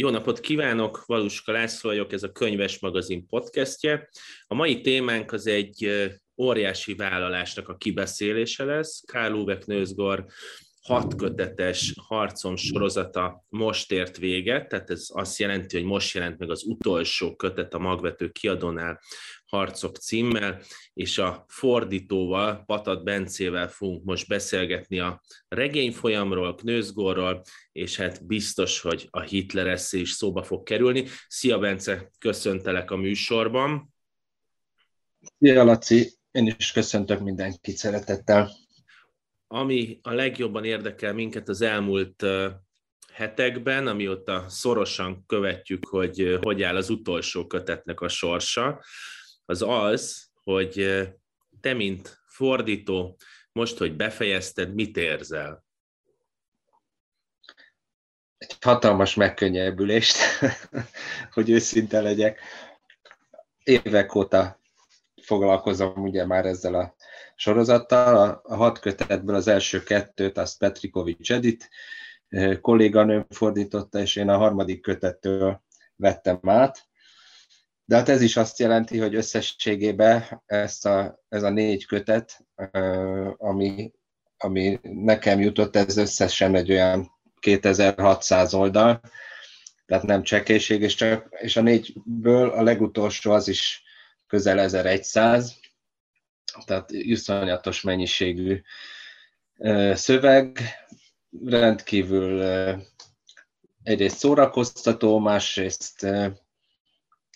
Jó napot kívánok, Valuska László vagyok, ez a Könyves Magazin podcastje. A mai témánk az egy óriási vállalásnak a kibeszélése lesz. Karl Uwe Knőzgor hat kötetes harcom sorozata most ért véget, tehát ez azt jelenti, hogy most jelent meg az utolsó kötet a magvető kiadónál harcok címmel, és a fordítóval, Patat Bencével fogunk most beszélgetni a regényfolyamról, Knőzgorról, és hát biztos, hogy a Hitler is szóba fog kerülni. Szia Bence, köszöntelek a műsorban. Szia Laci, én is köszöntök mindenkit szeretettel ami a legjobban érdekel minket az elmúlt hetekben, amióta szorosan követjük, hogy hogy áll az utolsó kötetnek a sorsa, az az, hogy te, mint fordító, most, hogy befejezted, mit érzel? Egy hatalmas megkönnyebbülést, hogy őszinte legyek. Évek óta foglalkozom ugye már ezzel a sorozattal. A, hat kötetből az első kettőt, azt Petrikovics Edit kolléganőm fordította, és én a harmadik kötettől vettem át. De hát ez is azt jelenti, hogy összességében ezt a, ez a négy kötet, ami, ami nekem jutott, ez összesen egy olyan 2600 oldal, tehát nem csekélység, és, csak, és a négyből a legutolsó az is közel 1100, tehát iszonyatos mennyiségű szöveg, rendkívül egyrészt szórakoztató, másrészt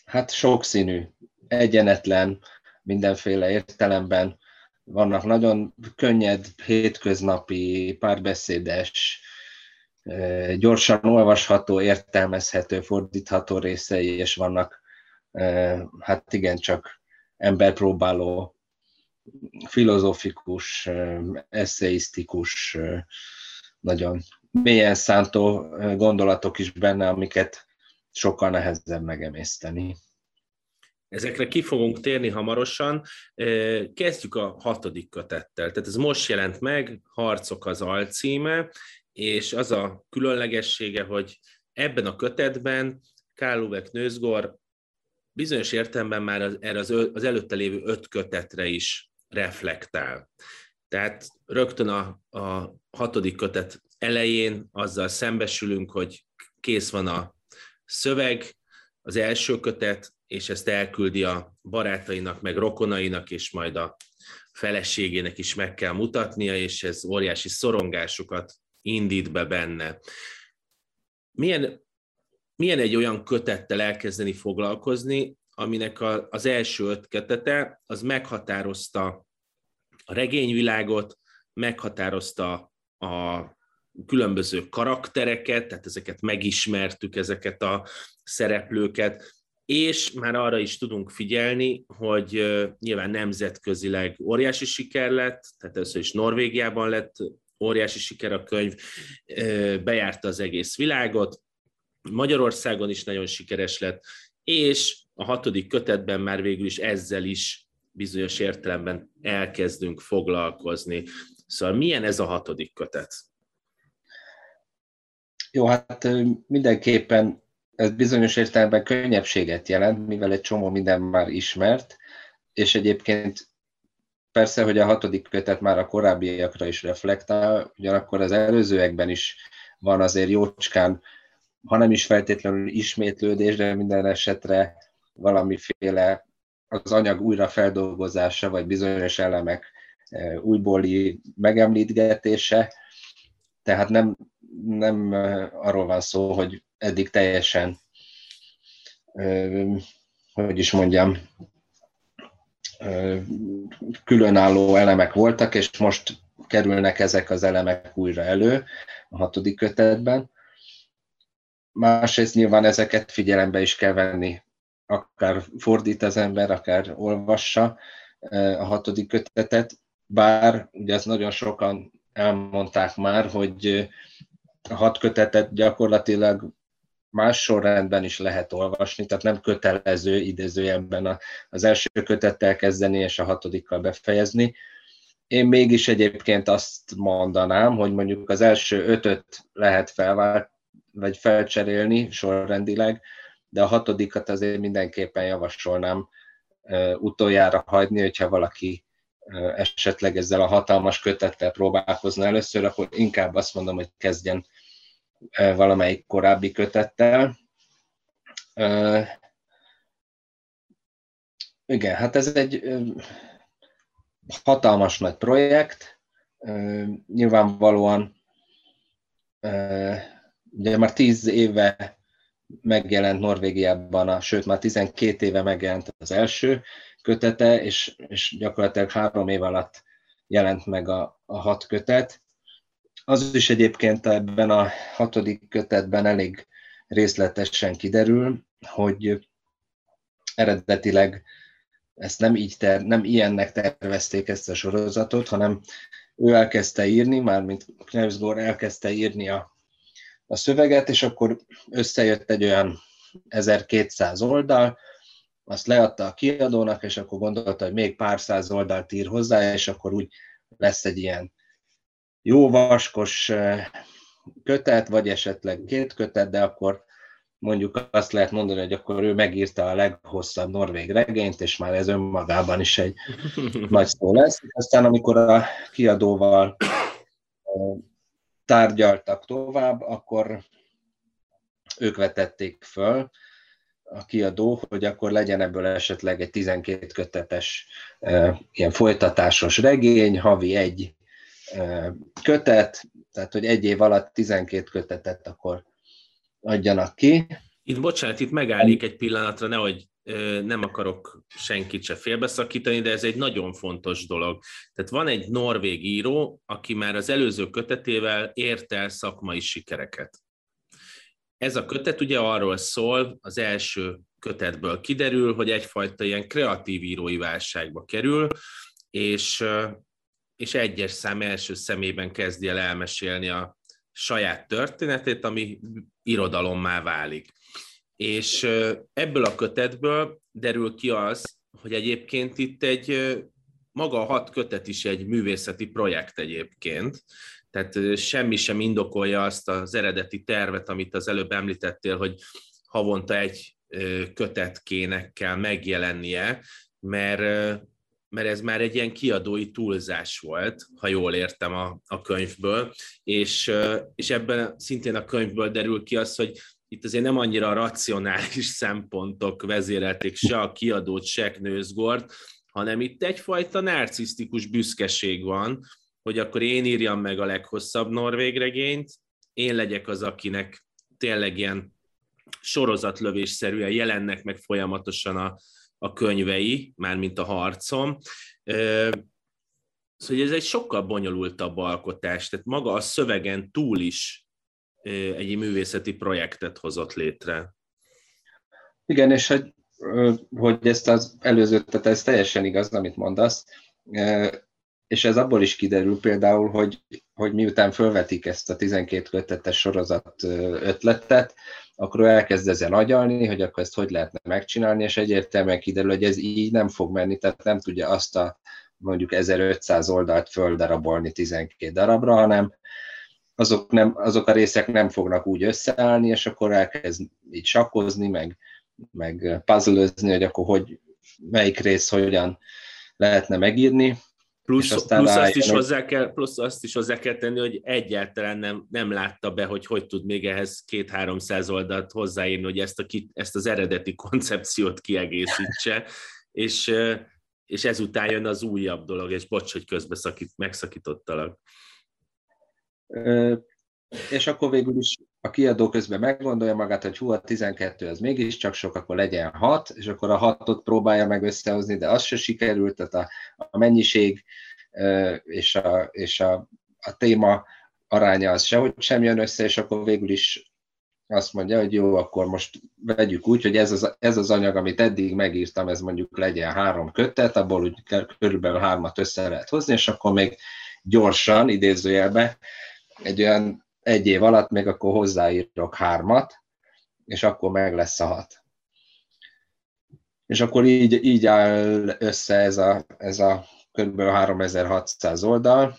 hát sokszínű, egyenetlen, mindenféle értelemben. Vannak nagyon könnyed, hétköznapi, párbeszédes, gyorsan olvasható, értelmezhető, fordítható részei, és vannak hát igen, csak emberpróbáló filozofikus, eszeisztikus, nagyon mélyen szántó gondolatok is benne, amiket sokkal nehezebb megemészteni. Ezekre ki fogunk térni hamarosan. Kezdjük a hatodik kötettel. Tehát ez most jelent meg, Harcok az alcíme, és az a különlegessége, hogy ebben a kötetben Káluvek Nőzgor bizonyos értelemben már az, erre az, előtte lévő öt kötetre is reflektál. Tehát rögtön a, a hatodik kötet elején azzal szembesülünk, hogy kész van a szöveg, az első kötet, és ezt elküldi a barátainak, meg rokonainak, és majd a feleségének is meg kell mutatnia, és ez óriási szorongásokat indít be benne. Milyen, milyen egy olyan kötettel elkezdeni foglalkozni, aminek a, az első öt kötete, az meghatározta a regényvilágot, meghatározta a különböző karaktereket, tehát ezeket megismertük, ezeket a szereplőket, és már arra is tudunk figyelni, hogy nyilván nemzetközileg óriási siker lett, tehát először is Norvégiában lett óriási siker a könyv, bejárta az egész világot, Magyarországon is nagyon sikeres lett, és a hatodik kötetben már végül is ezzel is bizonyos értelemben elkezdünk foglalkozni. Szóval milyen ez a hatodik kötet? Jó, hát mindenképpen ez bizonyos értelemben könnyebbséget jelent, mivel egy csomó minden már ismert, és egyébként persze, hogy a hatodik kötet már a korábbiakra is reflektál, ugyanakkor az előzőekben is van azért jócskán, ha nem is feltétlenül ismétlődés, de minden esetre valamiféle az anyag újrafeldolgozása, vagy bizonyos elemek e, újbóli megemlítgetése. Tehát nem, nem e, arról van szó, hogy eddig teljesen, e, hogy is mondjam, különálló elemek voltak, és most kerülnek ezek az elemek újra elő a hatodik kötetben. Másrészt nyilván ezeket figyelembe is kell venni akár fordít az ember, akár olvassa a hatodik kötetet, bár ugye ezt nagyon sokan elmondták már, hogy a hat kötetet gyakorlatilag más sorrendben is lehet olvasni, tehát nem kötelező idézőjelben az első kötettel kezdeni és a hatodikkal befejezni. Én mégis egyébként azt mondanám, hogy mondjuk az első ötöt lehet felvált, vagy felcserélni sorrendileg, de a hatodikat azért mindenképpen javasolnám utoljára hagyni, hogyha valaki esetleg ezzel a hatalmas kötettel próbálkozna először, akkor inkább azt mondom, hogy kezdjen valamelyik korábbi kötettel. Igen, hát ez egy hatalmas nagy projekt. Nyilvánvalóan ugye már tíz éve megjelent Norvégiában, a, sőt már 12 éve megjelent az első kötete, és, és gyakorlatilag három év alatt jelent meg a, a hat kötet. Az is egyébként ebben a hatodik kötetben elég részletesen kiderül, hogy eredetileg ezt nem, így ter, nem ilyennek tervezték ezt a sorozatot, hanem ő elkezdte írni, mármint Knausgård elkezdte írni a, a szöveget, és akkor összejött egy olyan 1200 oldal, azt leadta a kiadónak, és akkor gondolta, hogy még pár száz oldalt ír hozzá, és akkor úgy lesz egy ilyen jó vaskos kötet, vagy esetleg két kötet, de akkor mondjuk azt lehet mondani, hogy akkor ő megírta a leghosszabb norvég regényt, és már ez önmagában is egy nagy szó lesz. Aztán amikor a kiadóval tárgyaltak tovább, akkor ők vetették föl, a kiadó, hogy akkor legyen ebből esetleg egy 12 kötetes ilyen folytatásos regény, havi egy kötet, tehát hogy egy év alatt 12 kötetet akkor adjanak ki. Itt bocsánat, itt megállnék egy pillanatra, nehogy nem akarok senkit se félbeszakítani, de ez egy nagyon fontos dolog. Tehát van egy norvég író, aki már az előző kötetével ért el szakmai sikereket. Ez a kötet ugye arról szól, az első kötetből kiderül, hogy egyfajta ilyen kreatív írói válságba kerül, és, és egyes szám első szemében kezdi el elmesélni a saját történetét, ami irodalommá válik. És ebből a kötetből derül ki az, hogy egyébként itt egy maga a hat kötet is egy művészeti projekt egyébként, tehát semmi sem indokolja azt az eredeti tervet, amit az előbb említettél, hogy havonta egy kötetkének kell megjelennie, mert, mert ez már egy ilyen kiadói túlzás volt, ha jól értem a, a könyvből, és, és ebben szintén a könyvből derül ki az, hogy itt azért nem annyira racionális szempontok vezérelték se a kiadót, se Knőzgort, hanem itt egyfajta narcisztikus büszkeség van, hogy akkor én írjam meg a leghosszabb norvég regényt, én legyek az, akinek tényleg ilyen sorozatlövésszerűen jelennek meg folyamatosan a, a könyvei, mármint a harcom. Szóval ez egy sokkal bonyolultabb alkotás, tehát maga a szövegen túl is egy művészeti projektet hozott létre. Igen, és hogy, hogy ezt az előző, tehát ez teljesen igaz, amit mondasz, és ez abból is kiderül például, hogy, hogy miután felvetik ezt a 12 kötetes sorozat ötletet, akkor elkezd ezen agyalni, hogy akkor ezt hogy lehetne megcsinálni, és egyértelműen kiderül, hogy ez így nem fog menni, tehát nem tudja azt a mondjuk 1500 oldalt földarabolni 12 darabra, hanem azok, nem, azok a részek nem fognak úgy összeállni, és akkor elkezd így sakkozni, meg, meg puzzle hogy akkor hogy, melyik rész hogyan lehetne megírni, Plusz, plusz, azt is hozzá kell, plusz azt is hozzá kell tenni, hogy egyáltalán nem, nem látta be, hogy hogy tud még ehhez két-háromszáz oldalt hozzáírni, hogy ezt, a, ezt az eredeti koncepciót kiegészítse, és, és ezután jön az újabb dolog, és bocs, hogy közben szakít, megszakítottalak. És akkor végül is a kiadó közben meggondolja magát, hogy hú, a 12 az mégiscsak sok, akkor legyen 6, és akkor a 6-ot próbálja meg összehozni, de az se sikerült, tehát a, a mennyiség és, a, és a, a téma aránya az sehogy sem jön össze, és akkor végül is azt mondja, hogy jó, akkor most vegyük úgy, hogy ez az, ez az anyag, amit eddig megírtam, ez mondjuk legyen három kötet, abból úgy körülbelül hármat össze lehet hozni, és akkor még gyorsan, idézőjelbe, egy olyan egy év alatt még akkor hozzáírok hármat, és akkor meg lesz a hat. És akkor így, így áll össze ez a, ez a kb. 3600 oldal,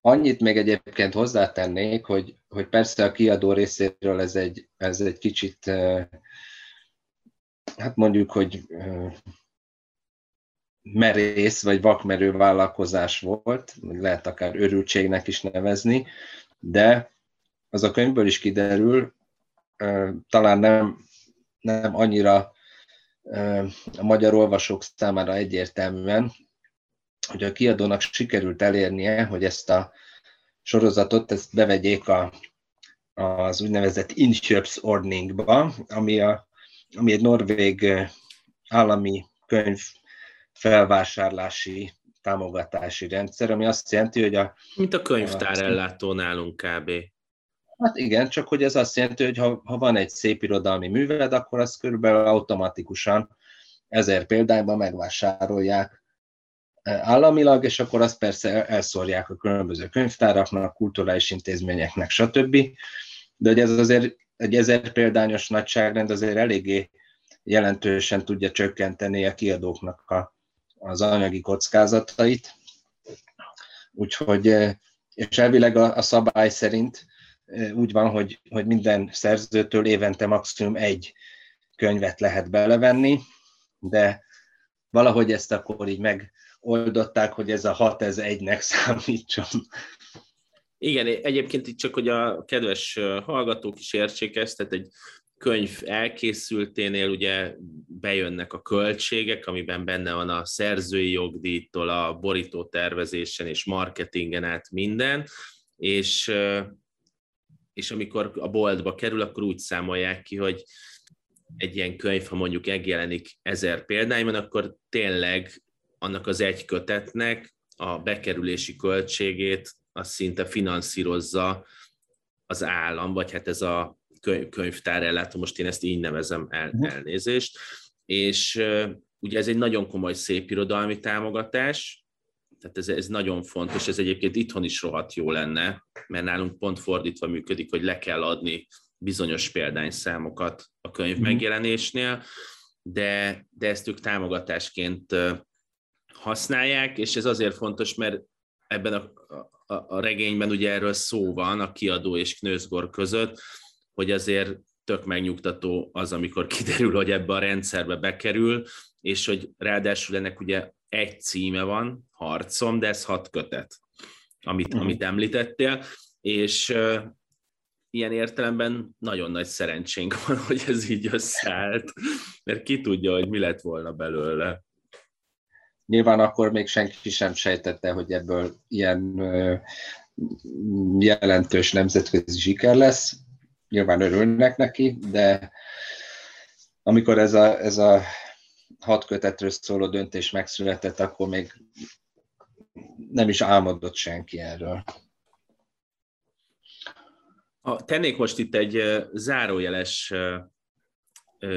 Annyit még egyébként hozzátennék, hogy, hogy persze a kiadó részéről ez egy, ez egy kicsit, hát mondjuk, hogy merész vagy vakmerő vállalkozás volt, lehet akár örültségnek is nevezni, de az a könyvből is kiderül, talán nem, nem annyira a magyar olvasók számára egyértelműen, hogy a kiadónak sikerült elérnie, hogy ezt a sorozatot ezt bevegyék a, az úgynevezett Inköpsordningba, ami, a, ami egy norvég állami könyv felvásárlási támogatási rendszer, ami azt jelenti, hogy a... Mint a könyvtár ellátó nálunk kb. Hát igen, csak hogy ez azt jelenti, hogy ha, ha van egy szép irodalmi műveled, akkor azt körülbelül automatikusan ezer példányban megvásárolják eh, államilag, és akkor azt persze elszórják a különböző könyvtáraknak, kulturális intézményeknek, stb. De hogy ez azért egy ezer példányos nagyságrend azért eléggé jelentősen tudja csökkenteni a kiadóknak a, az anyagi kockázatait. Úgyhogy, eh, és elvileg a, a szabály szerint úgy van, hogy, hogy minden szerzőtől évente maximum egy könyvet lehet belevenni, de valahogy ezt akkor így megoldották, hogy ez a hat ez egynek számítson. Igen, egyébként itt csak, hogy a kedves hallgatók is értsék ezt, tehát egy könyv elkészülténél ugye bejönnek a költségek, amiben benne van a szerzői jogdíjtól, a borító tervezésen és marketingen át minden, és és amikor a boltba kerül, akkor úgy számolják ki, hogy egy ilyen könyv, ha mondjuk megjelenik ezer példányban, akkor tényleg annak az egy kötetnek a bekerülési költségét az szinte finanszírozza az állam, vagy hát ez a könyvtár ellátó, most én ezt így nevezem el, mhm. elnézést, és ugye ez egy nagyon komoly szép irodalmi támogatás, tehát ez, ez nagyon fontos, ez egyébként itthon is rohadt jó lenne, mert nálunk pont fordítva működik, hogy le kell adni bizonyos példányszámokat a könyv mm. megjelenésnél, de, de ezt ők támogatásként használják, és ez azért fontos, mert ebben a, a, a regényben ugye erről szó van a kiadó és Knőzgor között, hogy azért tök megnyugtató az, amikor kiderül, hogy ebbe a rendszerbe bekerül, és hogy ráadásul ennek ugye egy címe van, harcom, de ez hat kötet, amit, uh-huh. amit említettél, és uh, ilyen értelemben nagyon nagy szerencsénk van, hogy ez így összeállt, mert ki tudja, hogy mi lett volna belőle. Nyilván akkor még senki sem sejtette, hogy ebből ilyen uh, jelentős nemzetközi siker lesz. Nyilván örülnek neki, de amikor ez a, ez a hat kötetről szóló döntés megszületett, akkor még nem is álmodott senki erről. A, tennék most itt egy zárójeles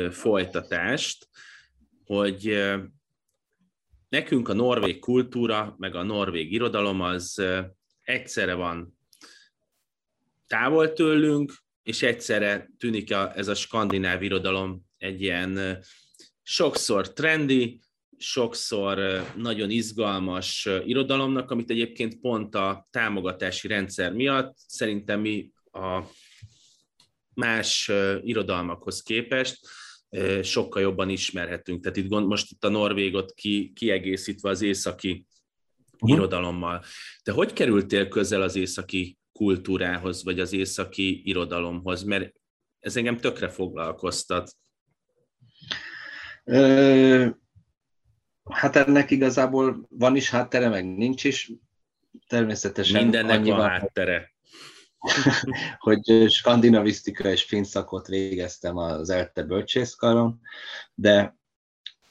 folytatást, hogy nekünk a norvég kultúra, meg a norvég irodalom az egyszerre van távol tőlünk, és egyszerre tűnik a, ez a skandináv irodalom egy ilyen sokszor trendi, sokszor nagyon izgalmas irodalomnak, amit egyébként pont a támogatási rendszer miatt szerintem mi a más irodalmakhoz képest sokkal jobban ismerhetünk. Tehát itt gond, most itt a Norvégot ki, kiegészítve az északi uh-huh. irodalommal. De hogy kerültél közel az északi kultúrához, vagy az északi irodalomhoz? Mert ez engem tökre foglalkoztat. Hát ennek igazából van is háttere, meg nincs is. Természetesen Mindennek annyiban, van háttere. hogy skandinavisztika és finszakot végeztem az ELTE bölcsészkaron, de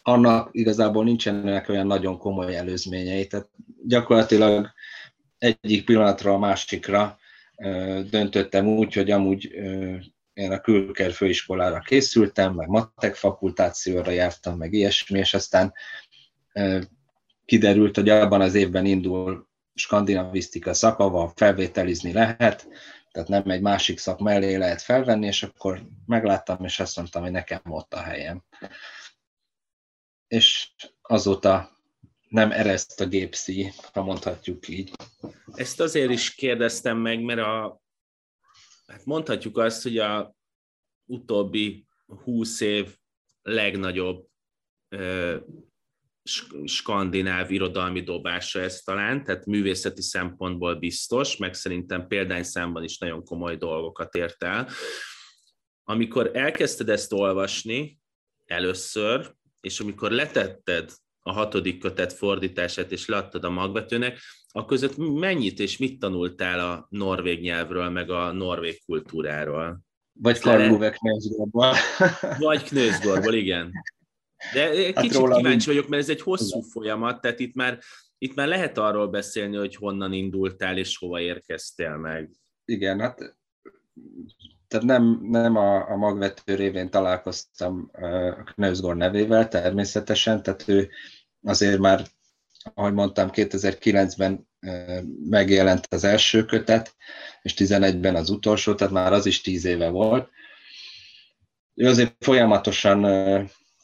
annak igazából nincsenek olyan nagyon komoly előzményei. Tehát gyakorlatilag egyik pillanatra a másikra döntöttem úgy, hogy amúgy én a külker főiskolára készültem, meg matek fakultációra jártam, meg ilyesmi, és aztán kiderült, hogy abban az évben indul skandinavisztika szakava, felvételizni lehet, tehát nem egy másik szak mellé lehet felvenni, és akkor megláttam, és azt mondtam, hogy nekem ott a helyem. És azóta nem ereszt a gépszi, ha mondhatjuk így. Ezt azért is kérdeztem meg, mert a, hát mondhatjuk azt, hogy a utóbbi húsz év legnagyobb ö, skandináv irodalmi dobása ez talán, tehát művészeti szempontból biztos, meg szerintem példányszámban is nagyon komoly dolgokat ért el. Amikor elkezdted ezt olvasni először, és amikor letetted a hatodik kötet fordítását, és leadtad a magvetőnek, akkor között mennyit és mit tanultál a norvég nyelvről, meg a norvég kultúráról? Vagy Karlove Knőzgorból. Vagy Knőzgorból, igen. De hát kicsit hát kíváncsi vagyok, mert ez egy hosszú igen. folyamat, tehát itt már, itt már lehet arról beszélni, hogy honnan indultál és hova érkeztél meg. Igen, hát tehát nem, nem a, a magvető révén találkoztam a Knőzgor nevével természetesen, tehát ő azért már, ahogy mondtam, 2009-ben megjelent az első kötet, és 11-ben az utolsó, tehát már az is 10 éve volt. Ő azért folyamatosan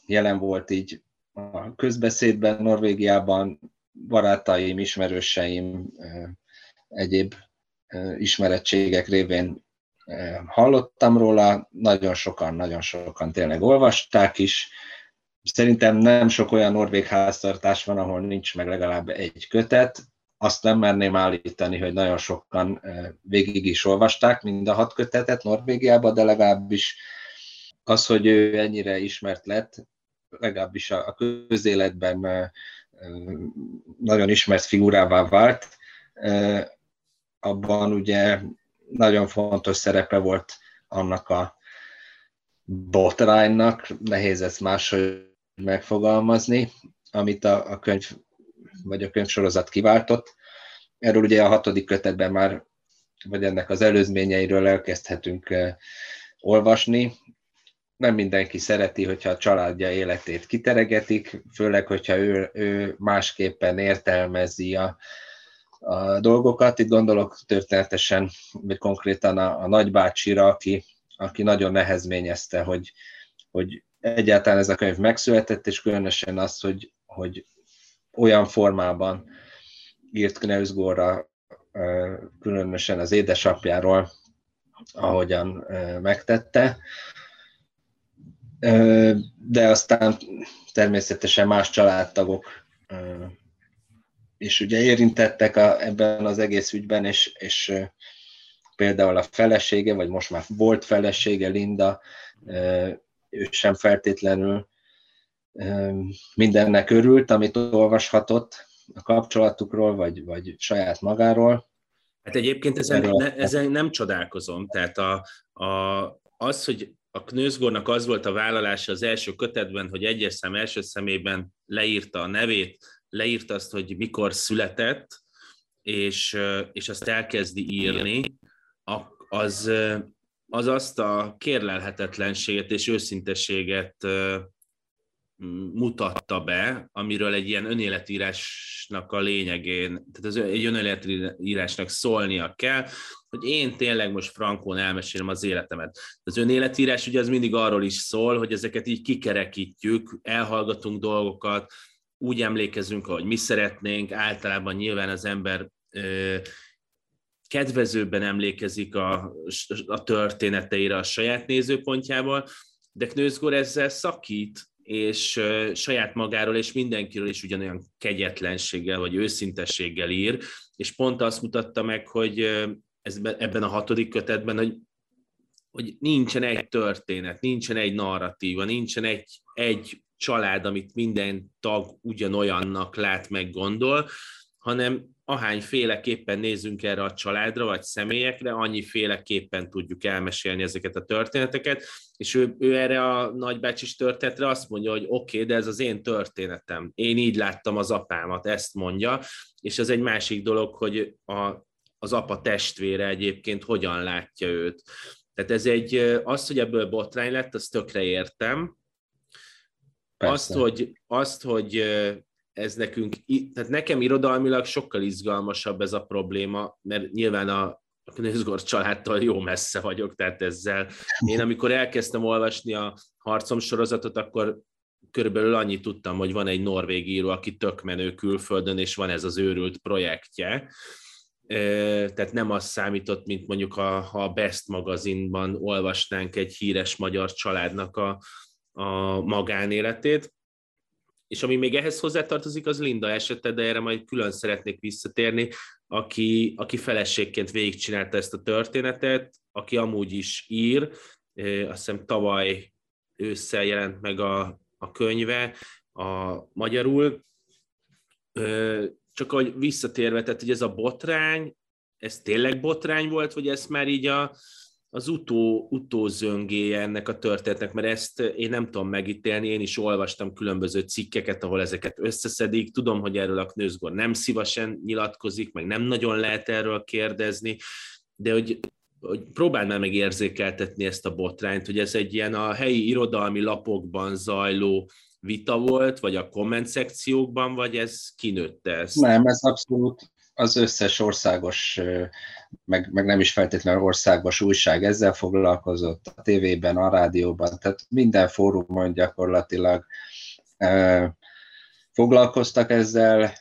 jelen volt így a közbeszédben, Norvégiában, barátaim, ismerőseim, egyéb ismerettségek révén hallottam róla, nagyon sokan, nagyon sokan tényleg olvasták is. Szerintem nem sok olyan norvég háztartás van, ahol nincs meg legalább egy kötet. Azt nem merném állítani, hogy nagyon sokan végig is olvasták mind a hat kötetet Norvégiában, de legalábbis az, hogy ő ennyire ismert lett, legalábbis a közéletben nagyon ismert figurává vált, abban ugye nagyon fontos szerepe volt annak a botránynak, nehéz ezt máshogy megfogalmazni, amit a, a könyv vagy a könyvsorozat kiváltott. Erről ugye a hatodik kötetben már, vagy ennek az előzményeiről elkezdhetünk olvasni. Nem mindenki szereti, hogyha a családja életét kiteregetik, főleg, hogyha ő, ő másképpen értelmezi a, a dolgokat. Itt gondolok történetesen, vagy konkrétan a, a nagybácsira, aki, aki nagyon nehezményezte, hogy, hogy egyáltalán ez a könyv megszületett, és különösen az, hogy, hogy olyan formában írt Kneusgóra, különösen az édesapjáról, ahogyan megtette. De aztán természetesen más családtagok és ugye érintettek a, ebben az egész ügyben, és, és például a felesége, vagy most már volt felesége, Linda, ő sem feltétlenül mindennek örült, amit olvashatott a kapcsolatukról, vagy, vagy saját magáról. Hát egyébként ezen, ne, ezen nem csodálkozom. Tehát a, a, az, hogy a Knőzgornak az volt a vállalása az első kötetben, hogy egyes szem első szemében leírta a nevét, leírta azt, hogy mikor született, és, és azt elkezdi írni, az, az azt a kérlelhetetlenséget és őszintességet mutatta be, amiről egy ilyen önéletírásnak a lényegén, tehát az egy önéletírásnak szólnia kell, hogy én tényleg most frankón elmesélem az életemet. Az önéletírás ugye az mindig arról is szól, hogy ezeket így kikerekítjük, elhallgatunk dolgokat, úgy emlékezünk, ahogy mi szeretnénk, általában nyilván az ember kedvezőbben emlékezik a, a történeteire a saját nézőpontjával, de Knőzgor ezzel szakít, és saját magáról és mindenkiről is ugyanolyan kegyetlenséggel vagy őszintességgel ír, és pont azt mutatta meg, hogy ebben a hatodik kötetben, hogy, hogy nincsen egy történet, nincsen egy narratíva, nincsen egy, egy család, amit minden tag ugyanolyannak lát meg gondol, hanem ahány féleképpen nézzünk erre a családra vagy személyekre, annyi féleképpen tudjuk elmesélni ezeket a történeteket, és ő, ő erre a nagybácsis történetre azt mondja, hogy oké, okay, de ez az én történetem. Én így láttam az apámat, ezt mondja, és ez egy másik dolog, hogy a, az apa testvére egyébként hogyan látja őt. Tehát ez egy, az, hogy ebből botrány lett, azt tökre értem, azt hogy, azt, hogy ez nekünk, tehát nekem irodalmilag sokkal izgalmasabb ez a probléma, mert nyilván a, a Knőzgor családtól jó messze vagyok, tehát ezzel. Én amikor elkezdtem olvasni a harcom sorozatot, akkor körülbelül annyit tudtam, hogy van egy norvég író, aki tök menő külföldön, és van ez az őrült projektje. Tehát nem az számított, mint mondjuk a, a Best magazinban olvasnánk egy híres magyar családnak a, a magánéletét. És ami még ehhez hozzátartozik, az Linda esete, de erre majd külön szeretnék visszatérni, aki, aki feleségként végigcsinálta ezt a történetet, aki amúgy is ír, azt hiszem tavaly ősszel jelent meg a, a könyve a magyarul. Csak hogy visszatérve, tehát hogy ez a botrány, ez tényleg botrány volt, vagy ez már így a, az utó, utózöngéje ennek a történetnek, mert ezt én nem tudom megítélni, én is olvastam különböző cikkeket, ahol ezeket összeszedik, tudom, hogy erről a Knőzgor nem szívesen nyilatkozik, meg nem nagyon lehet erről kérdezni, de hogy, hogy próbáld már meg érzékeltetni ezt a botrányt, hogy ez egy ilyen a helyi irodalmi lapokban zajló vita volt, vagy a komment szekciókban, vagy ez kinőtte ezt? Nem, ez abszolút az összes országos, meg, meg nem is feltétlenül országos újság ezzel foglalkozott, a tévében, a rádióban, tehát minden fórumon gyakorlatilag foglalkoztak ezzel,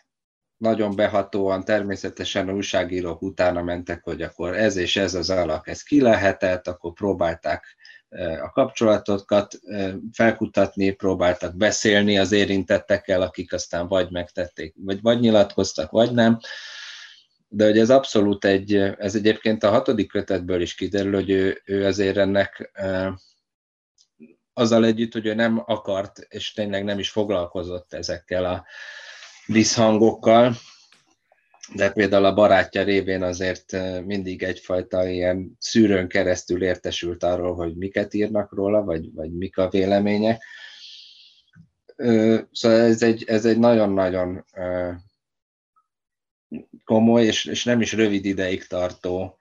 nagyon behatóan, természetesen a újságírók utána mentek, hogy akkor ez és ez az alak, ez ki lehetett, akkor próbálták a kapcsolatokat felkutatni, próbáltak beszélni az érintettekkel, akik aztán vagy megtették, vagy, vagy nyilatkoztak, vagy nem de hogy ez abszolút egy, ez egyébként a hatodik kötetből is kiderül, hogy ő, ő azért ennek azzal együtt, hogy ő nem akart, és tényleg nem is foglalkozott ezekkel a visszhangokkal, de például a barátja révén azért mindig egyfajta ilyen szűrőn keresztül értesült arról, hogy miket írnak róla, vagy, vagy mik a vélemények. Szóval ez egy, ez egy nagyon-nagyon komoly, és, és nem is rövid ideig tartó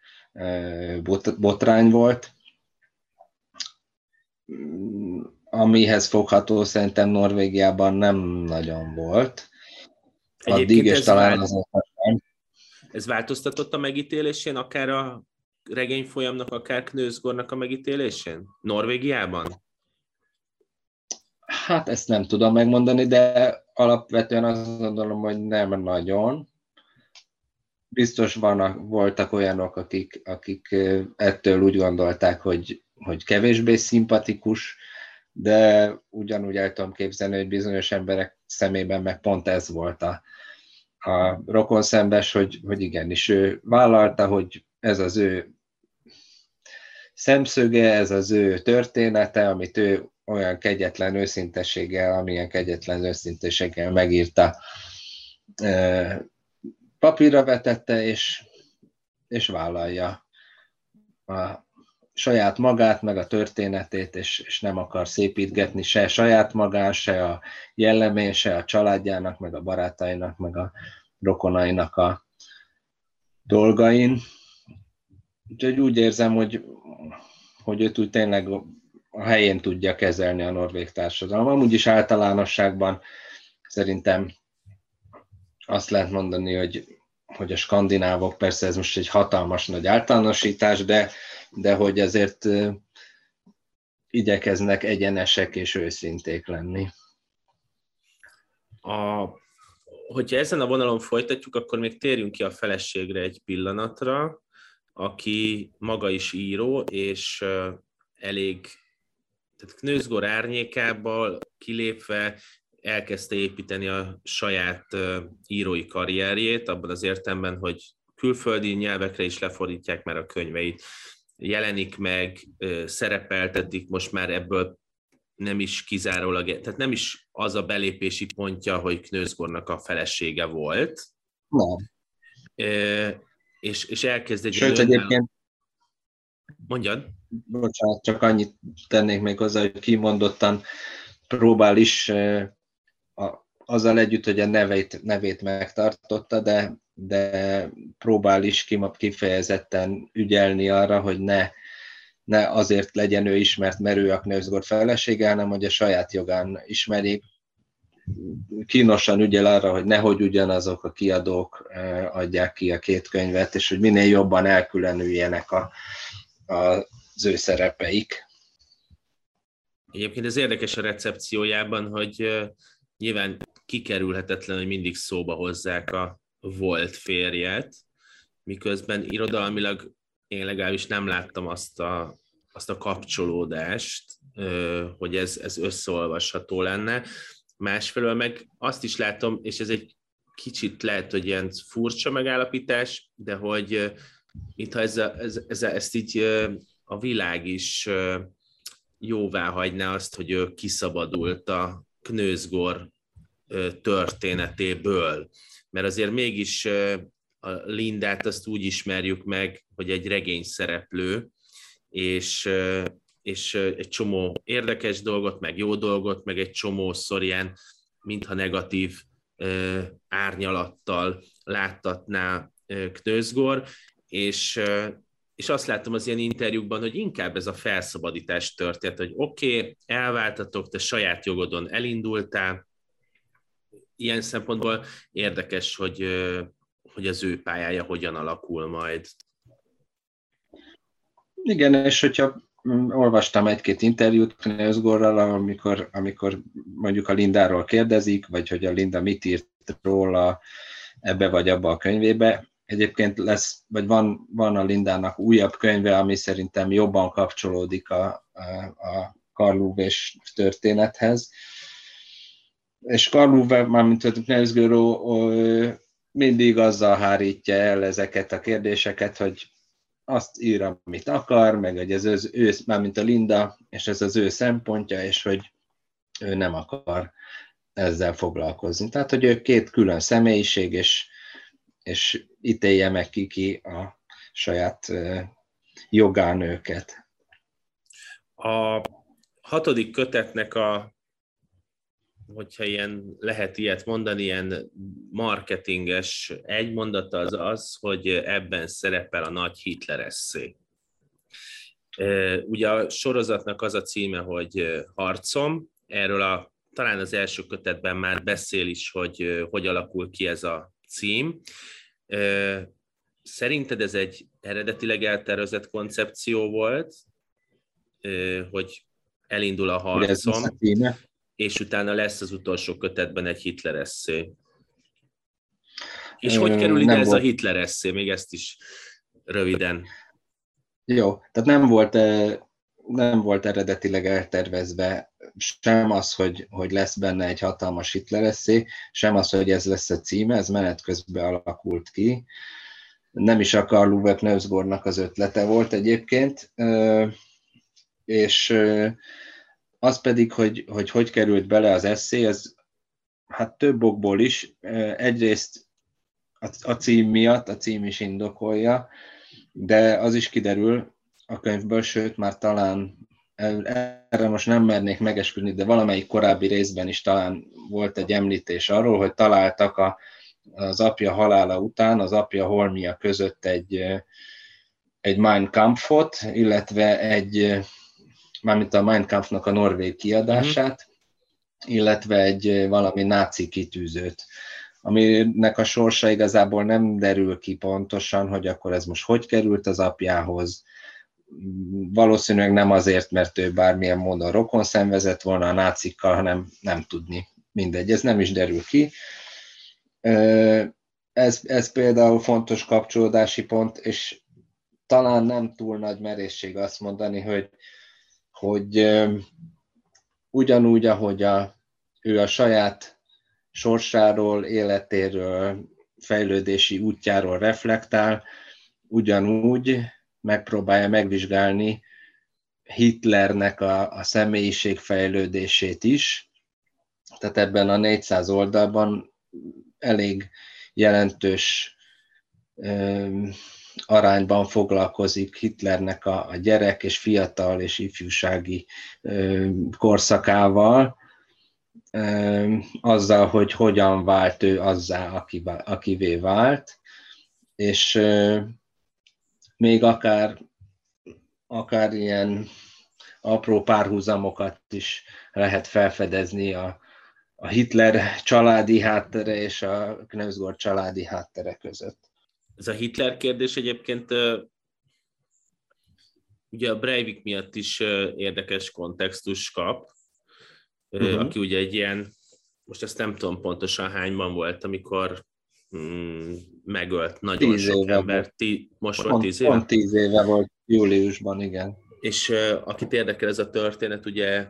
bot, botrány volt, amihez fogható szerintem Norvégiában nem nagyon volt. Addig, és talán az nem. Ez változtatott a megítélésén, akár a regény folyamnak, akár Knőzgornak a megítélésén? Norvégiában? Hát ezt nem tudom megmondani, de alapvetően azt gondolom, hogy nem nagyon biztos vannak, voltak olyanok, akik, akik ettől úgy gondolták, hogy, hogy kevésbé szimpatikus, de ugyanúgy el tudom képzelni, hogy bizonyos emberek szemében meg pont ez volt a, a rokon szembes, hogy, hogy igenis ő vállalta, hogy ez az ő szemszöge, ez az ő története, amit ő olyan kegyetlen őszintességgel, amilyen kegyetlen őszintességgel megírta papírra vetette, és, és vállalja a saját magát, meg a történetét, és, és nem akar szépítgetni se saját magán, se a jellemén, se a családjának, meg a barátainak, meg a rokonainak a dolgain. Úgyhogy úgy érzem, hogy, hogy őt úgy tényleg a helyén tudja kezelni a norvég társadalom. Amúgy is általánosságban szerintem azt lehet mondani, hogy, hogy a skandinávok, persze ez most egy hatalmas nagy általánosítás, de, de hogy ezért igyekeznek egyenesek és őszinték lenni. A, hogyha ezen a vonalon folytatjuk, akkor még térjünk ki a feleségre egy pillanatra, aki maga is író, és elég tehát Knőzgor árnyékából kilépve elkezdte építeni a saját írói karrierjét, abban az értelemben, hogy külföldi nyelvekre is lefordítják már a könyveit, jelenik meg, szerepeltetik, most már ebből nem is kizárólag, tehát nem is az a belépési pontja, hogy Knőzgornak a felesége volt. Nem. És, és elkezd egy... Sőt, egyébként... Mondjad. Bocsánat, csak annyit tennék még hozzá, hogy kimondottan próbál is azzal együtt, hogy a nevét, nevét megtartotta, de, de próbál is kifejezetten ügyelni arra, hogy ne, ne azért legyen ő ismert, mert ő a Knőzgord felesége, hanem hogy a saját jogán ismeri. Kínosan ügyel arra, hogy nehogy ugyanazok a kiadók e, adják ki a két könyvet, és hogy minél jobban elkülönüljenek a, a, az ő szerepeik. Egyébként ez érdekes a recepciójában, hogy nyilván kikerülhetetlen, hogy mindig szóba hozzák a volt férjet, miközben irodalmilag én legalábbis nem láttam azt a, azt a kapcsolódást, hogy ez, ez összeolvasható lenne. Másfelől meg azt is látom, és ez egy kicsit lehet, hogy ilyen furcsa megállapítás, de hogy mintha ez, a, ez, ez, ezt így a világ is jóvá hagyná azt, hogy ő kiszabadult a Knőzgor történetéből. Mert azért mégis a Lindát azt úgy ismerjük meg, hogy egy regény szereplő, és, és egy csomó érdekes dolgot, meg jó dolgot, meg egy csomó ilyen, mintha negatív árnyalattal láttatná Knőzgor, és, és azt láttam az ilyen interjúkban, hogy inkább ez a felszabadítás történt, hogy oké, okay, elváltatok, te saját jogodon elindultál, ilyen szempontból érdekes, hogy, hogy az ő pályája hogyan alakul majd. Igen, és hogyha mm, olvastam egy-két interjút Knőzgorral, amikor, amikor mondjuk a Lindáról kérdezik, vagy hogy a Linda mit írt róla ebbe vagy abba a könyvébe. Egyébként lesz, vagy van, van a Lindának újabb könyve, ami szerintem jobban kapcsolódik a, a, a Karlúvés történethez. És Karlúve, mármint a Knezgöró, mindig azzal hárítja el ezeket a kérdéseket, hogy azt ír, amit akar, meg hogy ez az ő, mármint a Linda, és ez az ő szempontja, és hogy ő nem akar ezzel foglalkozni. Tehát, hogy ő két külön személyiség, és, és ítélje meg ki, ki a saját jogán őket. A hatodik kötetnek a, hogyha ilyen lehet ilyet mondani, ilyen marketinges egy mondata az az, hogy ebben szerepel a nagy Hitler eszé. Ugye a sorozatnak az a címe, hogy Harcom, erről a talán az első kötetben már beszél is, hogy hogy alakul ki ez a cím. Szerinted ez egy eredetileg eltervezett koncepció volt, hogy elindul a harcom, és utána lesz az utolsó kötetben egy Hitler eszé. És Ö, hogy kerül ide ez volt. a Hitler eszé? Még ezt is röviden. Jó, tehát nem volt, nem volt eredetileg eltervezve sem az, hogy, hogy lesz benne egy hatalmas Hitler eszé, sem az, hogy ez lesz a címe, ez menet közben alakult ki. Nem is a Karl Uwe Knösgornak az ötlete volt egyébként, és az pedig, hogy, hogy hogy került bele az eszé, ez hát több okból is. Egyrészt a cím miatt, a cím is indokolja, de az is kiderül a könyvből, sőt már talán erre most nem mernék megesküdni, de valamelyik korábbi részben is talán volt egy említés arról, hogy találtak a, az apja halála után, az apja holmia között egy, egy Mein Kampfot, illetve egy, mármint a Mein Kampfnak a norvég kiadását, mm. illetve egy valami náci kitűzőt aminek a sorsa igazából nem derül ki pontosan, hogy akkor ez most hogy került az apjához, valószínűleg nem azért, mert ő bármilyen módon rokon szenvezett volna a nácikkal, hanem nem tudni. Mindegy, ez nem is derül ki. Ez, ez például fontos kapcsolódási pont, és talán nem túl nagy merészség azt mondani, hogy, hogy ugyanúgy, ahogy a, ő a saját sorsáról, életéről, fejlődési útjáról reflektál, ugyanúgy megpróbálja megvizsgálni Hitlernek a, a személyiség fejlődését is. Tehát ebben a 400 oldalban elég jelentős arányban foglalkozik Hitlernek a, a gyerek és fiatal és ifjúsági ö, korszakával, ö, azzal, hogy hogyan vált ő azzá, akivé, akivé vált, és ö, még akár, akár ilyen apró párhuzamokat is lehet felfedezni a, a Hitler családi háttere és a Knözgor családi háttere között. Ez a Hitler kérdés egyébként ugye a Breivik miatt is érdekes kontextus kap, uh-huh. aki ugye egy ilyen, most ezt nem tudom pontosan hányban volt, amikor mm, megölt nagyon tíz sok ember. Tí, most volt tíz éve? Pont tíz éve volt, júliusban, igen. És uh, akit érdekel ez a történet, ugye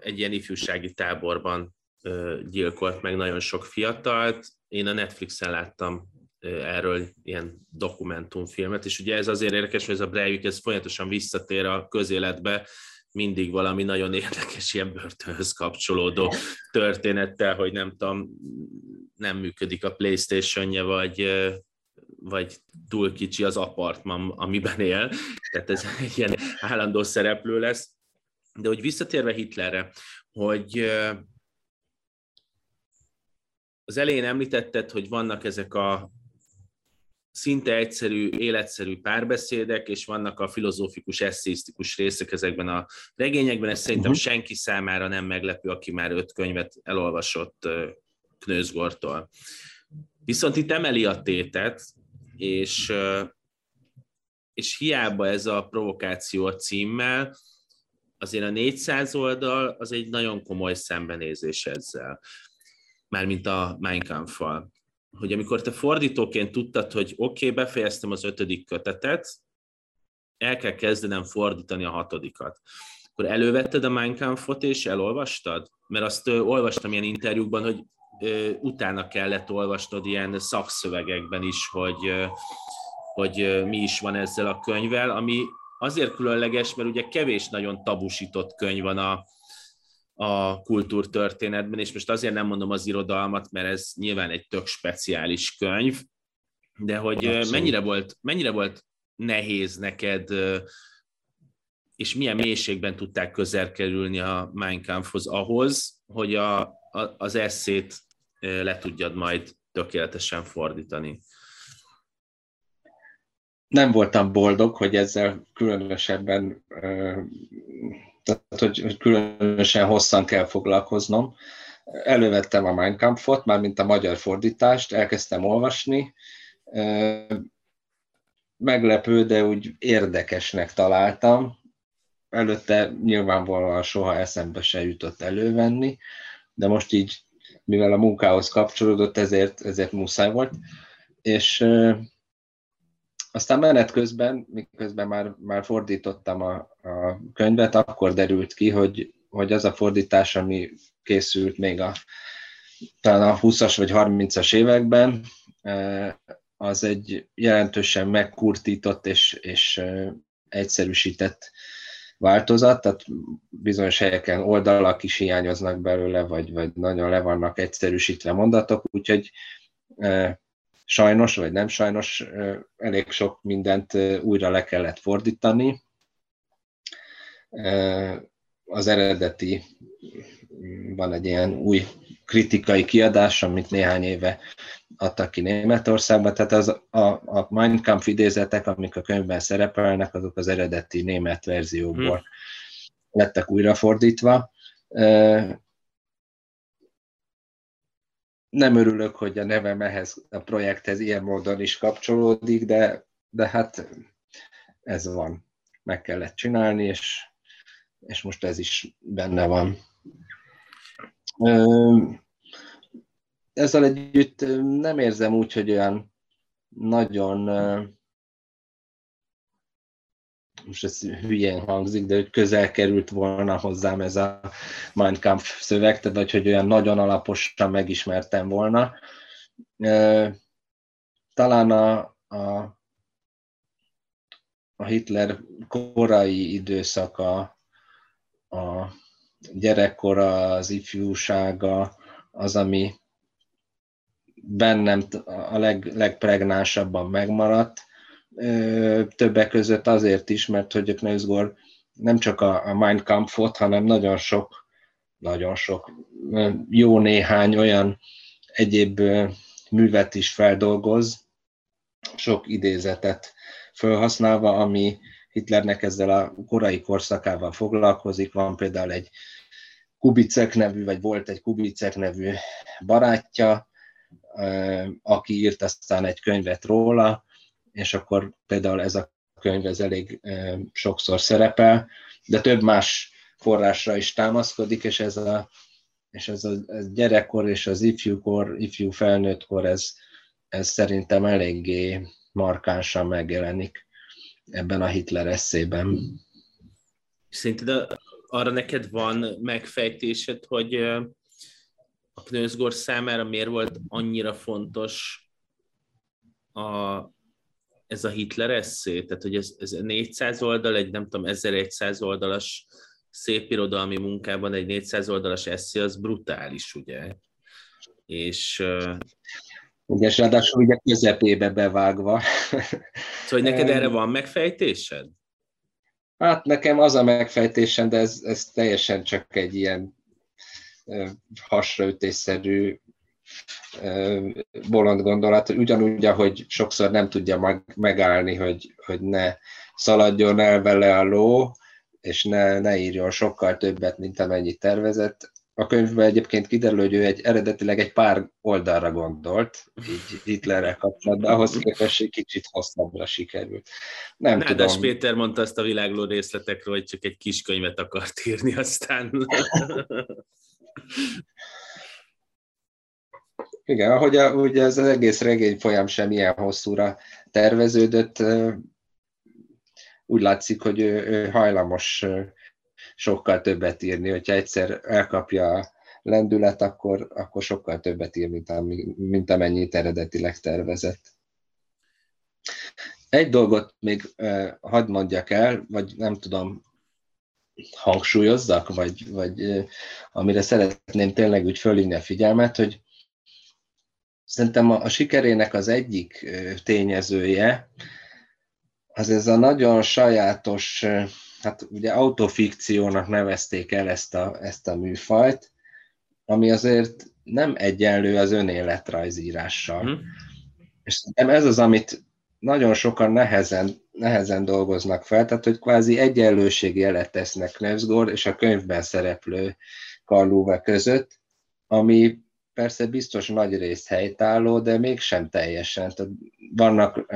egy ilyen ifjúsági táborban uh, gyilkolt meg nagyon sok fiatalt. Én a Netflixen láttam erről ilyen dokumentumfilmet, és ugye ez azért érdekes, hogy ez a Breivik, ez folyamatosan visszatér a közéletbe, mindig valami nagyon érdekes ilyen börtönhöz kapcsolódó történettel, hogy nem tudom, nem működik a Playstation-je, vagy, vagy túl kicsi az apartman, amiben él, tehát ez egy ilyen állandó szereplő lesz. De hogy visszatérve Hitlerre, hogy az elején említetted, hogy vannak ezek a szinte egyszerű, életszerű párbeszédek, és vannak a filozófikus, eszéisztikus részek ezekben a regényekben. Ez szerintem uh-huh. senki számára nem meglepő, aki már öt könyvet elolvasott Knőzgortól. Viszont itt emeli a tétet, és, és hiába ez a provokáció a címmel, azért a 400 oldal az egy nagyon komoly szembenézés ezzel, mármint a Mein Kampf-val hogy amikor te fordítóként tudtad, hogy oké, okay, befejeztem az ötödik kötetet, el kell kezdenem fordítani a hatodikat. Akkor elővetted a Mein Kampfot és elolvastad? Mert azt ö, olvastam ilyen interjúkban, hogy ö, utána kellett olvasnod ilyen szakszövegekben is, hogy, ö, hogy ö, mi is van ezzel a könyvvel, ami azért különleges, mert ugye kevés nagyon tabusított könyv van a, a kultúrtörténetben, és most azért nem mondom az irodalmat, mert ez nyilván egy tök speciális könyv, de hogy Abszolút. mennyire volt, mennyire volt nehéz neked, és milyen mélységben tudták közel kerülni a Mein Kampfhoz ahhoz, hogy a, a, az eszét le tudjad majd tökéletesen fordítani. Nem voltam boldog, hogy ezzel különösebben tehát hogy, hogy különösen hosszan kell foglalkoznom. Elővettem a Mein Kampfot, mármint a magyar fordítást, elkezdtem olvasni. Meglepő, de úgy érdekesnek találtam. Előtte nyilvánvalóan soha eszembe se jutott elővenni, de most így, mivel a munkához kapcsolódott, ezért, ezért muszáj volt. És aztán menet közben, miközben már, már fordítottam a, a könyvet, akkor derült ki, hogy, hogy az a fordítás, ami készült még a, talán a 20-as vagy 30-as években, e, az egy jelentősen megkurtított és, és e, egyszerűsített változat, tehát bizonyos helyeken oldalak is hiányoznak belőle, vagy, vagy nagyon le vannak egyszerűsítve mondatok, úgyhogy e, sajnos, vagy nem sajnos, elég sok mindent újra le kellett fordítani. Az eredeti, van egy ilyen új kritikai kiadás, amit néhány éve adtak ki Németországban, tehát az, a, a Mein Kampf idézetek, amik a könyvben szerepelnek, azok az eredeti német verzióból hmm. lettek újrafordítva nem örülök, hogy a nevem ehhez a projekthez ilyen módon is kapcsolódik, de, de hát ez van. Meg kellett csinálni, és, és most ez is benne van. Ezzel együtt nem érzem úgy, hogy olyan nagyon most ez hülyén hangzik, de hogy közel került volna hozzám ez a Mein Kampf szöveg, tehát hogy olyan nagyon alaposan megismertem volna. Talán a, a, a Hitler korai időszaka, a gyerekkora, az ifjúsága, az, ami bennem a leg, legpregnánsabban megmaradt, többek között azért is, mert hogy a Knausgård nem csak a, a Mein Kampfot, hanem nagyon sok, nagyon sok, jó néhány olyan egyéb művet is feldolgoz, sok idézetet felhasználva, ami Hitlernek ezzel a korai korszakával foglalkozik. Van például egy Kubicek nevű, vagy volt egy Kubicek nevű barátja, aki írt aztán egy könyvet róla, és akkor például ez a könyv ez elég sokszor szerepel, de több más forrásra is támaszkodik, és ez a, és ez a gyerekkor és az ifjúkor, ifjú felnőttkor, ez, ez szerintem eléggé markánsan megjelenik ebben a Hitler eszében. Szerinted arra neked van megfejtésed, hogy a Knőzgor számára miért volt annyira fontos a, ez a Hitler eszé? Tehát, hogy ez, ez 400 oldal, egy nem tudom, 1100 oldalas szép irodalmi munkában egy 400 oldalas eszé, az brutális, ugye? És... Ugye, és ráadásul ugye közepébe bevágva. Szóval, neked erre van megfejtésed? Hát nekem az a megfejtésem, de ez, ez teljesen csak egy ilyen hasraütésszerű bolond gondolat, ugyanúgy, ahogy sokszor nem tudja megállni, hogy, hogy ne szaladjon el vele a ló, és ne, ne írjon sokkal többet, mint amennyit tervezett. A könyvben egyébként kiderül, hogy ő egy, eredetileg egy pár oldalra gondolt, így Hitlerrel kapcsolatban, ahhoz képest egy kicsit hosszabbra sikerült. Nem Nádas tudom. Péter mondta azt a világló részletekről, hogy csak egy kis könyvet akart írni, aztán... Igen, ahogy a, ugye ez az egész regény folyam sem ilyen hosszúra terveződött, úgy látszik, hogy ő, ő hajlamos sokkal többet írni, hogyha egyszer elkapja a lendület, akkor, akkor sokkal többet ír, mint, ami, mint amennyit eredetileg tervezett. Egy dolgot még eh, hadd mondjak el, vagy nem tudom, hangsúlyozzak, vagy, vagy eh, amire szeretném tényleg úgy fölhívni a figyelmet, hogy szerintem a, a sikerének az egyik tényezője, az ez a nagyon sajátos, hát ugye autofikciónak nevezték el ezt a, ezt a műfajt, ami azért nem egyenlő az önéletrajzírással. Hmm. És szerintem ez az, amit nagyon sokan nehezen, nehezen dolgoznak fel, tehát hogy kvázi jelet tesznek Nevsgor és a könyvben szereplő Karlóve között, ami persze biztos nagy rész helytálló, de mégsem teljesen. Tehát vannak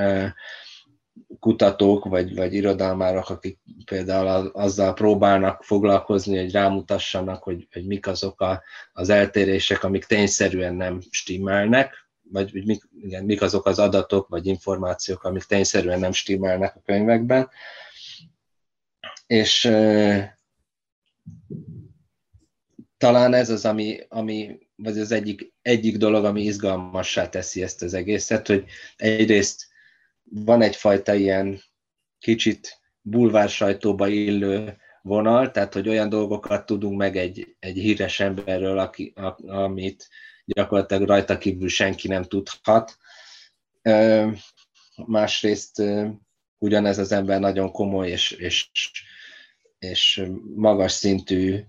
kutatók vagy, vagy irodalmárok, akik például azzal próbálnak foglalkozni, hogy rámutassanak, hogy, hogy mik azok a, az eltérések, amik tényszerűen nem stimmelnek, vagy hogy mik, igen, mik azok az adatok vagy információk, amik tényszerűen nem stimmelnek a könyvekben. És e, talán ez az, ami, ami vagy az egyik, egyik dolog, ami izgalmassá teszi ezt az egészet, hogy egyrészt van egyfajta ilyen kicsit bulvár sajtóba illő vonal, tehát hogy olyan dolgokat tudunk meg egy, egy híres emberről, aki, a, amit gyakorlatilag rajta kívül senki nem tudhat. Másrészt ugyanez az ember nagyon komoly és, és, és magas szintű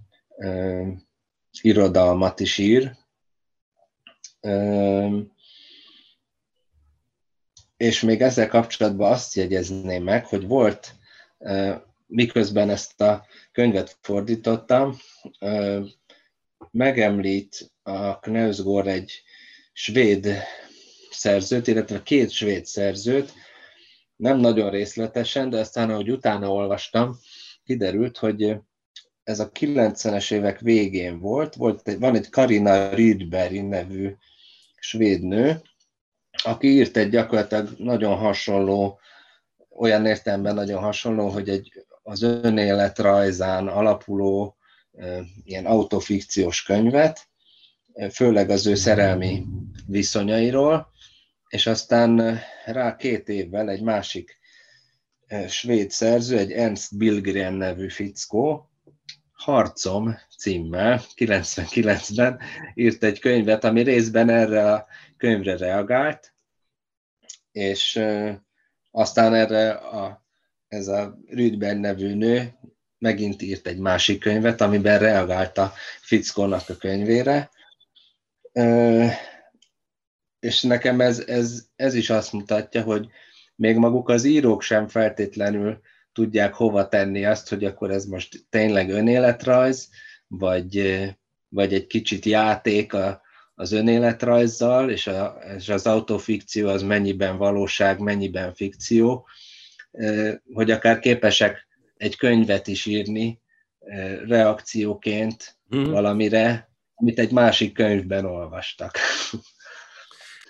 irodalmat is ír. És még ezzel kapcsolatban azt jegyezném meg, hogy volt, miközben ezt a könyvet fordítottam, megemlít a Knausgård egy svéd szerzőt, illetve két svéd szerzőt, nem nagyon részletesen, de aztán, ahogy utána olvastam, kiderült, hogy ez a 90-es évek végén volt, volt egy, van egy Karina Rydberg nevű svéd nő, aki írt egy gyakorlatilag nagyon hasonló, olyan értelemben nagyon hasonló, hogy egy az önéletrajzán alapuló ilyen autofikciós könyvet, főleg az ő szerelmi viszonyairól, és aztán rá két évvel egy másik svéd szerző, egy Ernst Billgren nevű fickó, Harcom címmel 99-ben írt egy könyvet, ami részben erre a könyvre reagált, és aztán erre a, ez a Rüdben nevű nő megint írt egy másik könyvet, amiben reagált a fickónak a könyvére. És nekem ez, ez, ez is azt mutatja, hogy még maguk az írók sem feltétlenül tudják hova tenni azt, hogy akkor ez most tényleg önéletrajz, vagy, vagy egy kicsit játék a, az önéletrajzzal, és, a, és az autofikció az mennyiben valóság, mennyiben fikció. hogy akár képesek egy könyvet is írni reakcióként hmm. valamire, amit egy másik könyvben olvastak.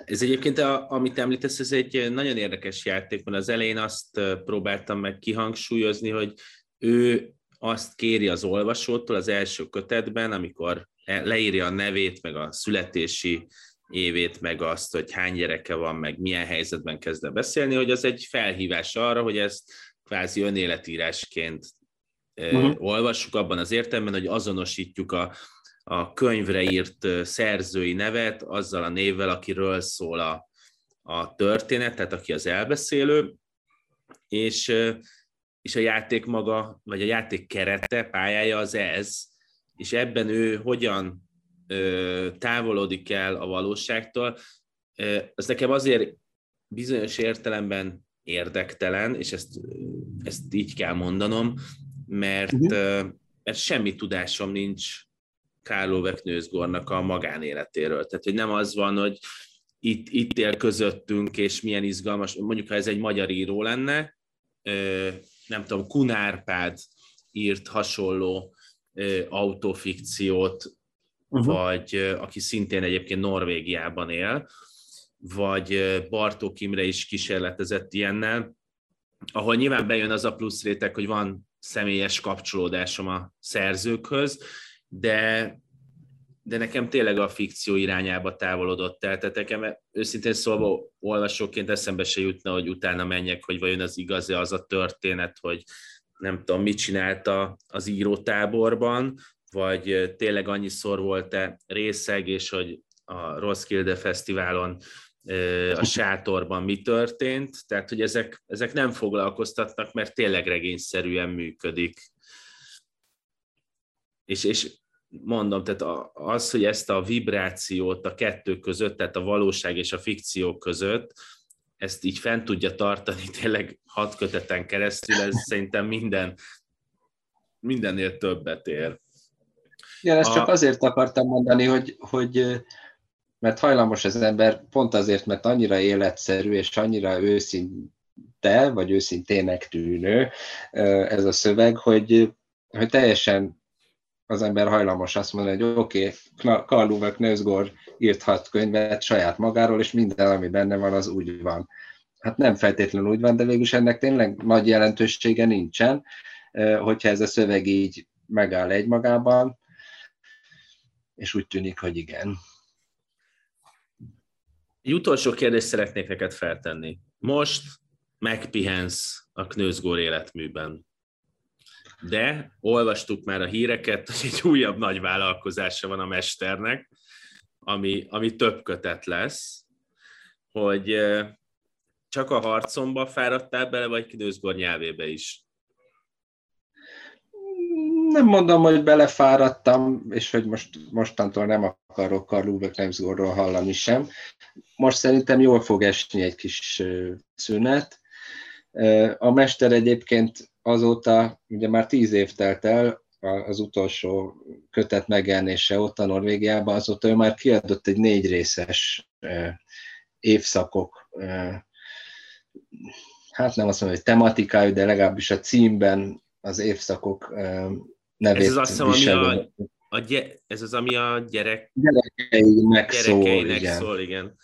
Ez egyébként, a, amit említesz, ez egy nagyon érdekes játék, mert az elején azt próbáltam meg kihangsúlyozni, hogy ő azt kéri az olvasótól az első kötetben, amikor leírja a nevét, meg a születési évét, meg azt, hogy hány gyereke van, meg milyen helyzetben kezd beszélni, hogy az egy felhívás arra, hogy ezt kvázi önéletírásként uh-huh. olvassuk abban az értelemben, hogy azonosítjuk a, a könyvre írt szerzői nevet azzal a névvel, akiről szól a, a történet, tehát aki az elbeszélő, és, és a játék maga, vagy a játék kerete, pályája az ez, és ebben ő hogyan távolodik el a valóságtól, az nekem azért bizonyos értelemben érdektelen, és ezt, ezt így kell mondanom, mert, uh-huh. mert semmi tudásom nincs Kárló Veknőzgornak a magánéletéről. Tehát, hogy nem az van, hogy itt, itt él közöttünk, és milyen izgalmas, mondjuk ha ez egy magyar író lenne, nem tudom, Kunárpád írt hasonló autofikciót, uh-huh. vagy aki szintén egyébként Norvégiában él, vagy Bartók Imre is kísérletezett ilyennel, ahol nyilván bejön az a plusz réteg, hogy van személyes kapcsolódásom a szerzőkhöz, de, de nekem tényleg a fikció irányába távolodott el. Tehát nekem őszintén szólva olvasóként eszembe se jutna, hogy utána menjek, hogy vajon az igaz az a történet, hogy nem tudom, mit csinálta az írótáborban, vagy tényleg annyiszor volt-e részeg, és hogy a Roskilde Fesztiválon a sátorban mi történt, tehát hogy ezek, ezek nem foglalkoztatnak, mert tényleg regényszerűen működik. És, és mondom, tehát az, hogy ezt a vibrációt a kettő között, tehát a valóság és a fikció között, ezt így fent tudja tartani tényleg hat köteten keresztül, ez szerintem minden, mindennél többet ér. Igen, ezt a... csak azért akartam mondani, hogy, hogy mert hajlamos az ember pont azért, mert annyira életszerű és annyira őszinte, vagy őszintének tűnő ez a szöveg, hogy, hogy teljesen az ember hajlamos azt mondani, hogy oké, okay, Karl Uwe Knözgor írt hat könyvet saját magáról, és minden, ami benne van, az úgy van. Hát nem feltétlenül úgy van, de végülis ennek tényleg nagy jelentősége nincsen, hogyha ez a szöveg így megáll egymagában, és úgy tűnik, hogy igen. Egy utolsó kérdést szeretnék neked feltenni. Most megpihensz a Knőzgór életműben. De olvastuk már a híreket, hogy egy újabb nagy vállalkozása van a mesternek, ami, ami több kötet lesz, hogy csak a harcomba fáradtál bele, vagy Knőzgór nyelvébe is? nem mondom, hogy belefáradtam, és hogy most, mostantól nem akarok Karl Uwe Klemsgorról hallani sem. Most szerintem jól fog esni egy kis szünet. A mester egyébként azóta, ugye már tíz év telt el, az utolsó kötet megjelenése ott a Norvégiában, azóta ő már kiadott egy négy részes évszakok, hát nem azt mondom, hogy tematikájú, de legalábbis a címben az évszakok nevét ez az azt hiszem, ami a, a gy- ez az, ami a gyerek... gyerekeinek, gyerekeinek szól, igen. szól, igen.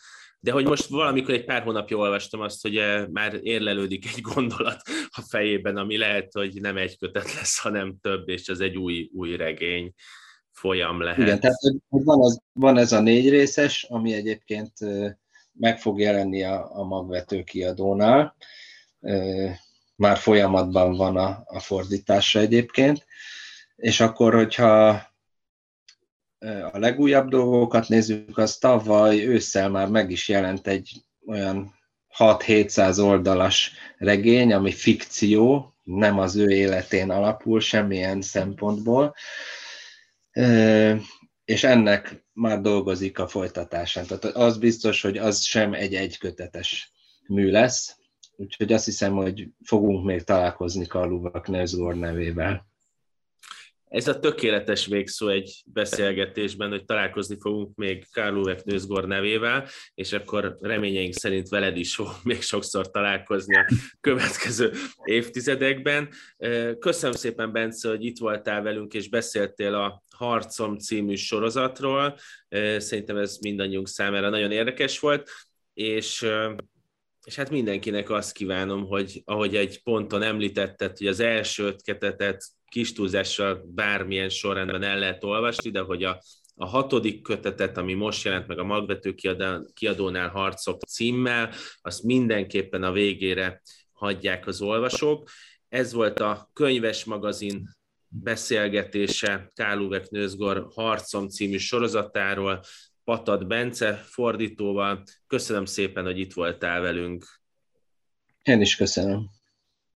De hogy most valamikor egy pár hónapja olvastam azt, hogy eh, már érlelődik egy gondolat a fejében, ami lehet, hogy nem egy kötet lesz, hanem több, és ez egy új, új regény folyam lehet. Igen, tehát van, az, van ez a négy részes, ami egyébként meg fog jelenni a, a magvető kiadónál. Már folyamatban van a, a fordítása egyébként és akkor, hogyha a legújabb dolgokat nézzük, az tavaly ősszel már meg is jelent egy olyan 6-700 oldalas regény, ami fikció, nem az ő életén alapul semmilyen szempontból, és ennek már dolgozik a folytatásán. Tehát az biztos, hogy az sem egy egykötetes mű lesz, úgyhogy azt hiszem, hogy fogunk még találkozni Karl Uwe nevével. Ez a tökéletes végszó egy beszélgetésben, hogy találkozni fogunk még Karl Uwe nevével, és akkor reményeink szerint veled is fog még sokszor találkozni a következő évtizedekben. Köszönöm szépen, Bence, hogy itt voltál velünk, és beszéltél a Harcom című sorozatról. Szerintem ez mindannyiunk számára nagyon érdekes volt, és és hát mindenkinek azt kívánom, hogy ahogy egy ponton említetted, hogy az első ötketetet kis túlzással bármilyen sorrendben el lehet olvasni, de hogy a, a hatodik kötetet, ami most jelent meg a magvető kiadónál harcok címmel, azt mindenképpen a végére hagyják az olvasók. Ez volt a könyves magazin beszélgetése Káluvek Nőzgor Harcom című sorozatáról. Patad Bence fordítóval. Köszönöm szépen, hogy itt voltál velünk. Én is köszönöm.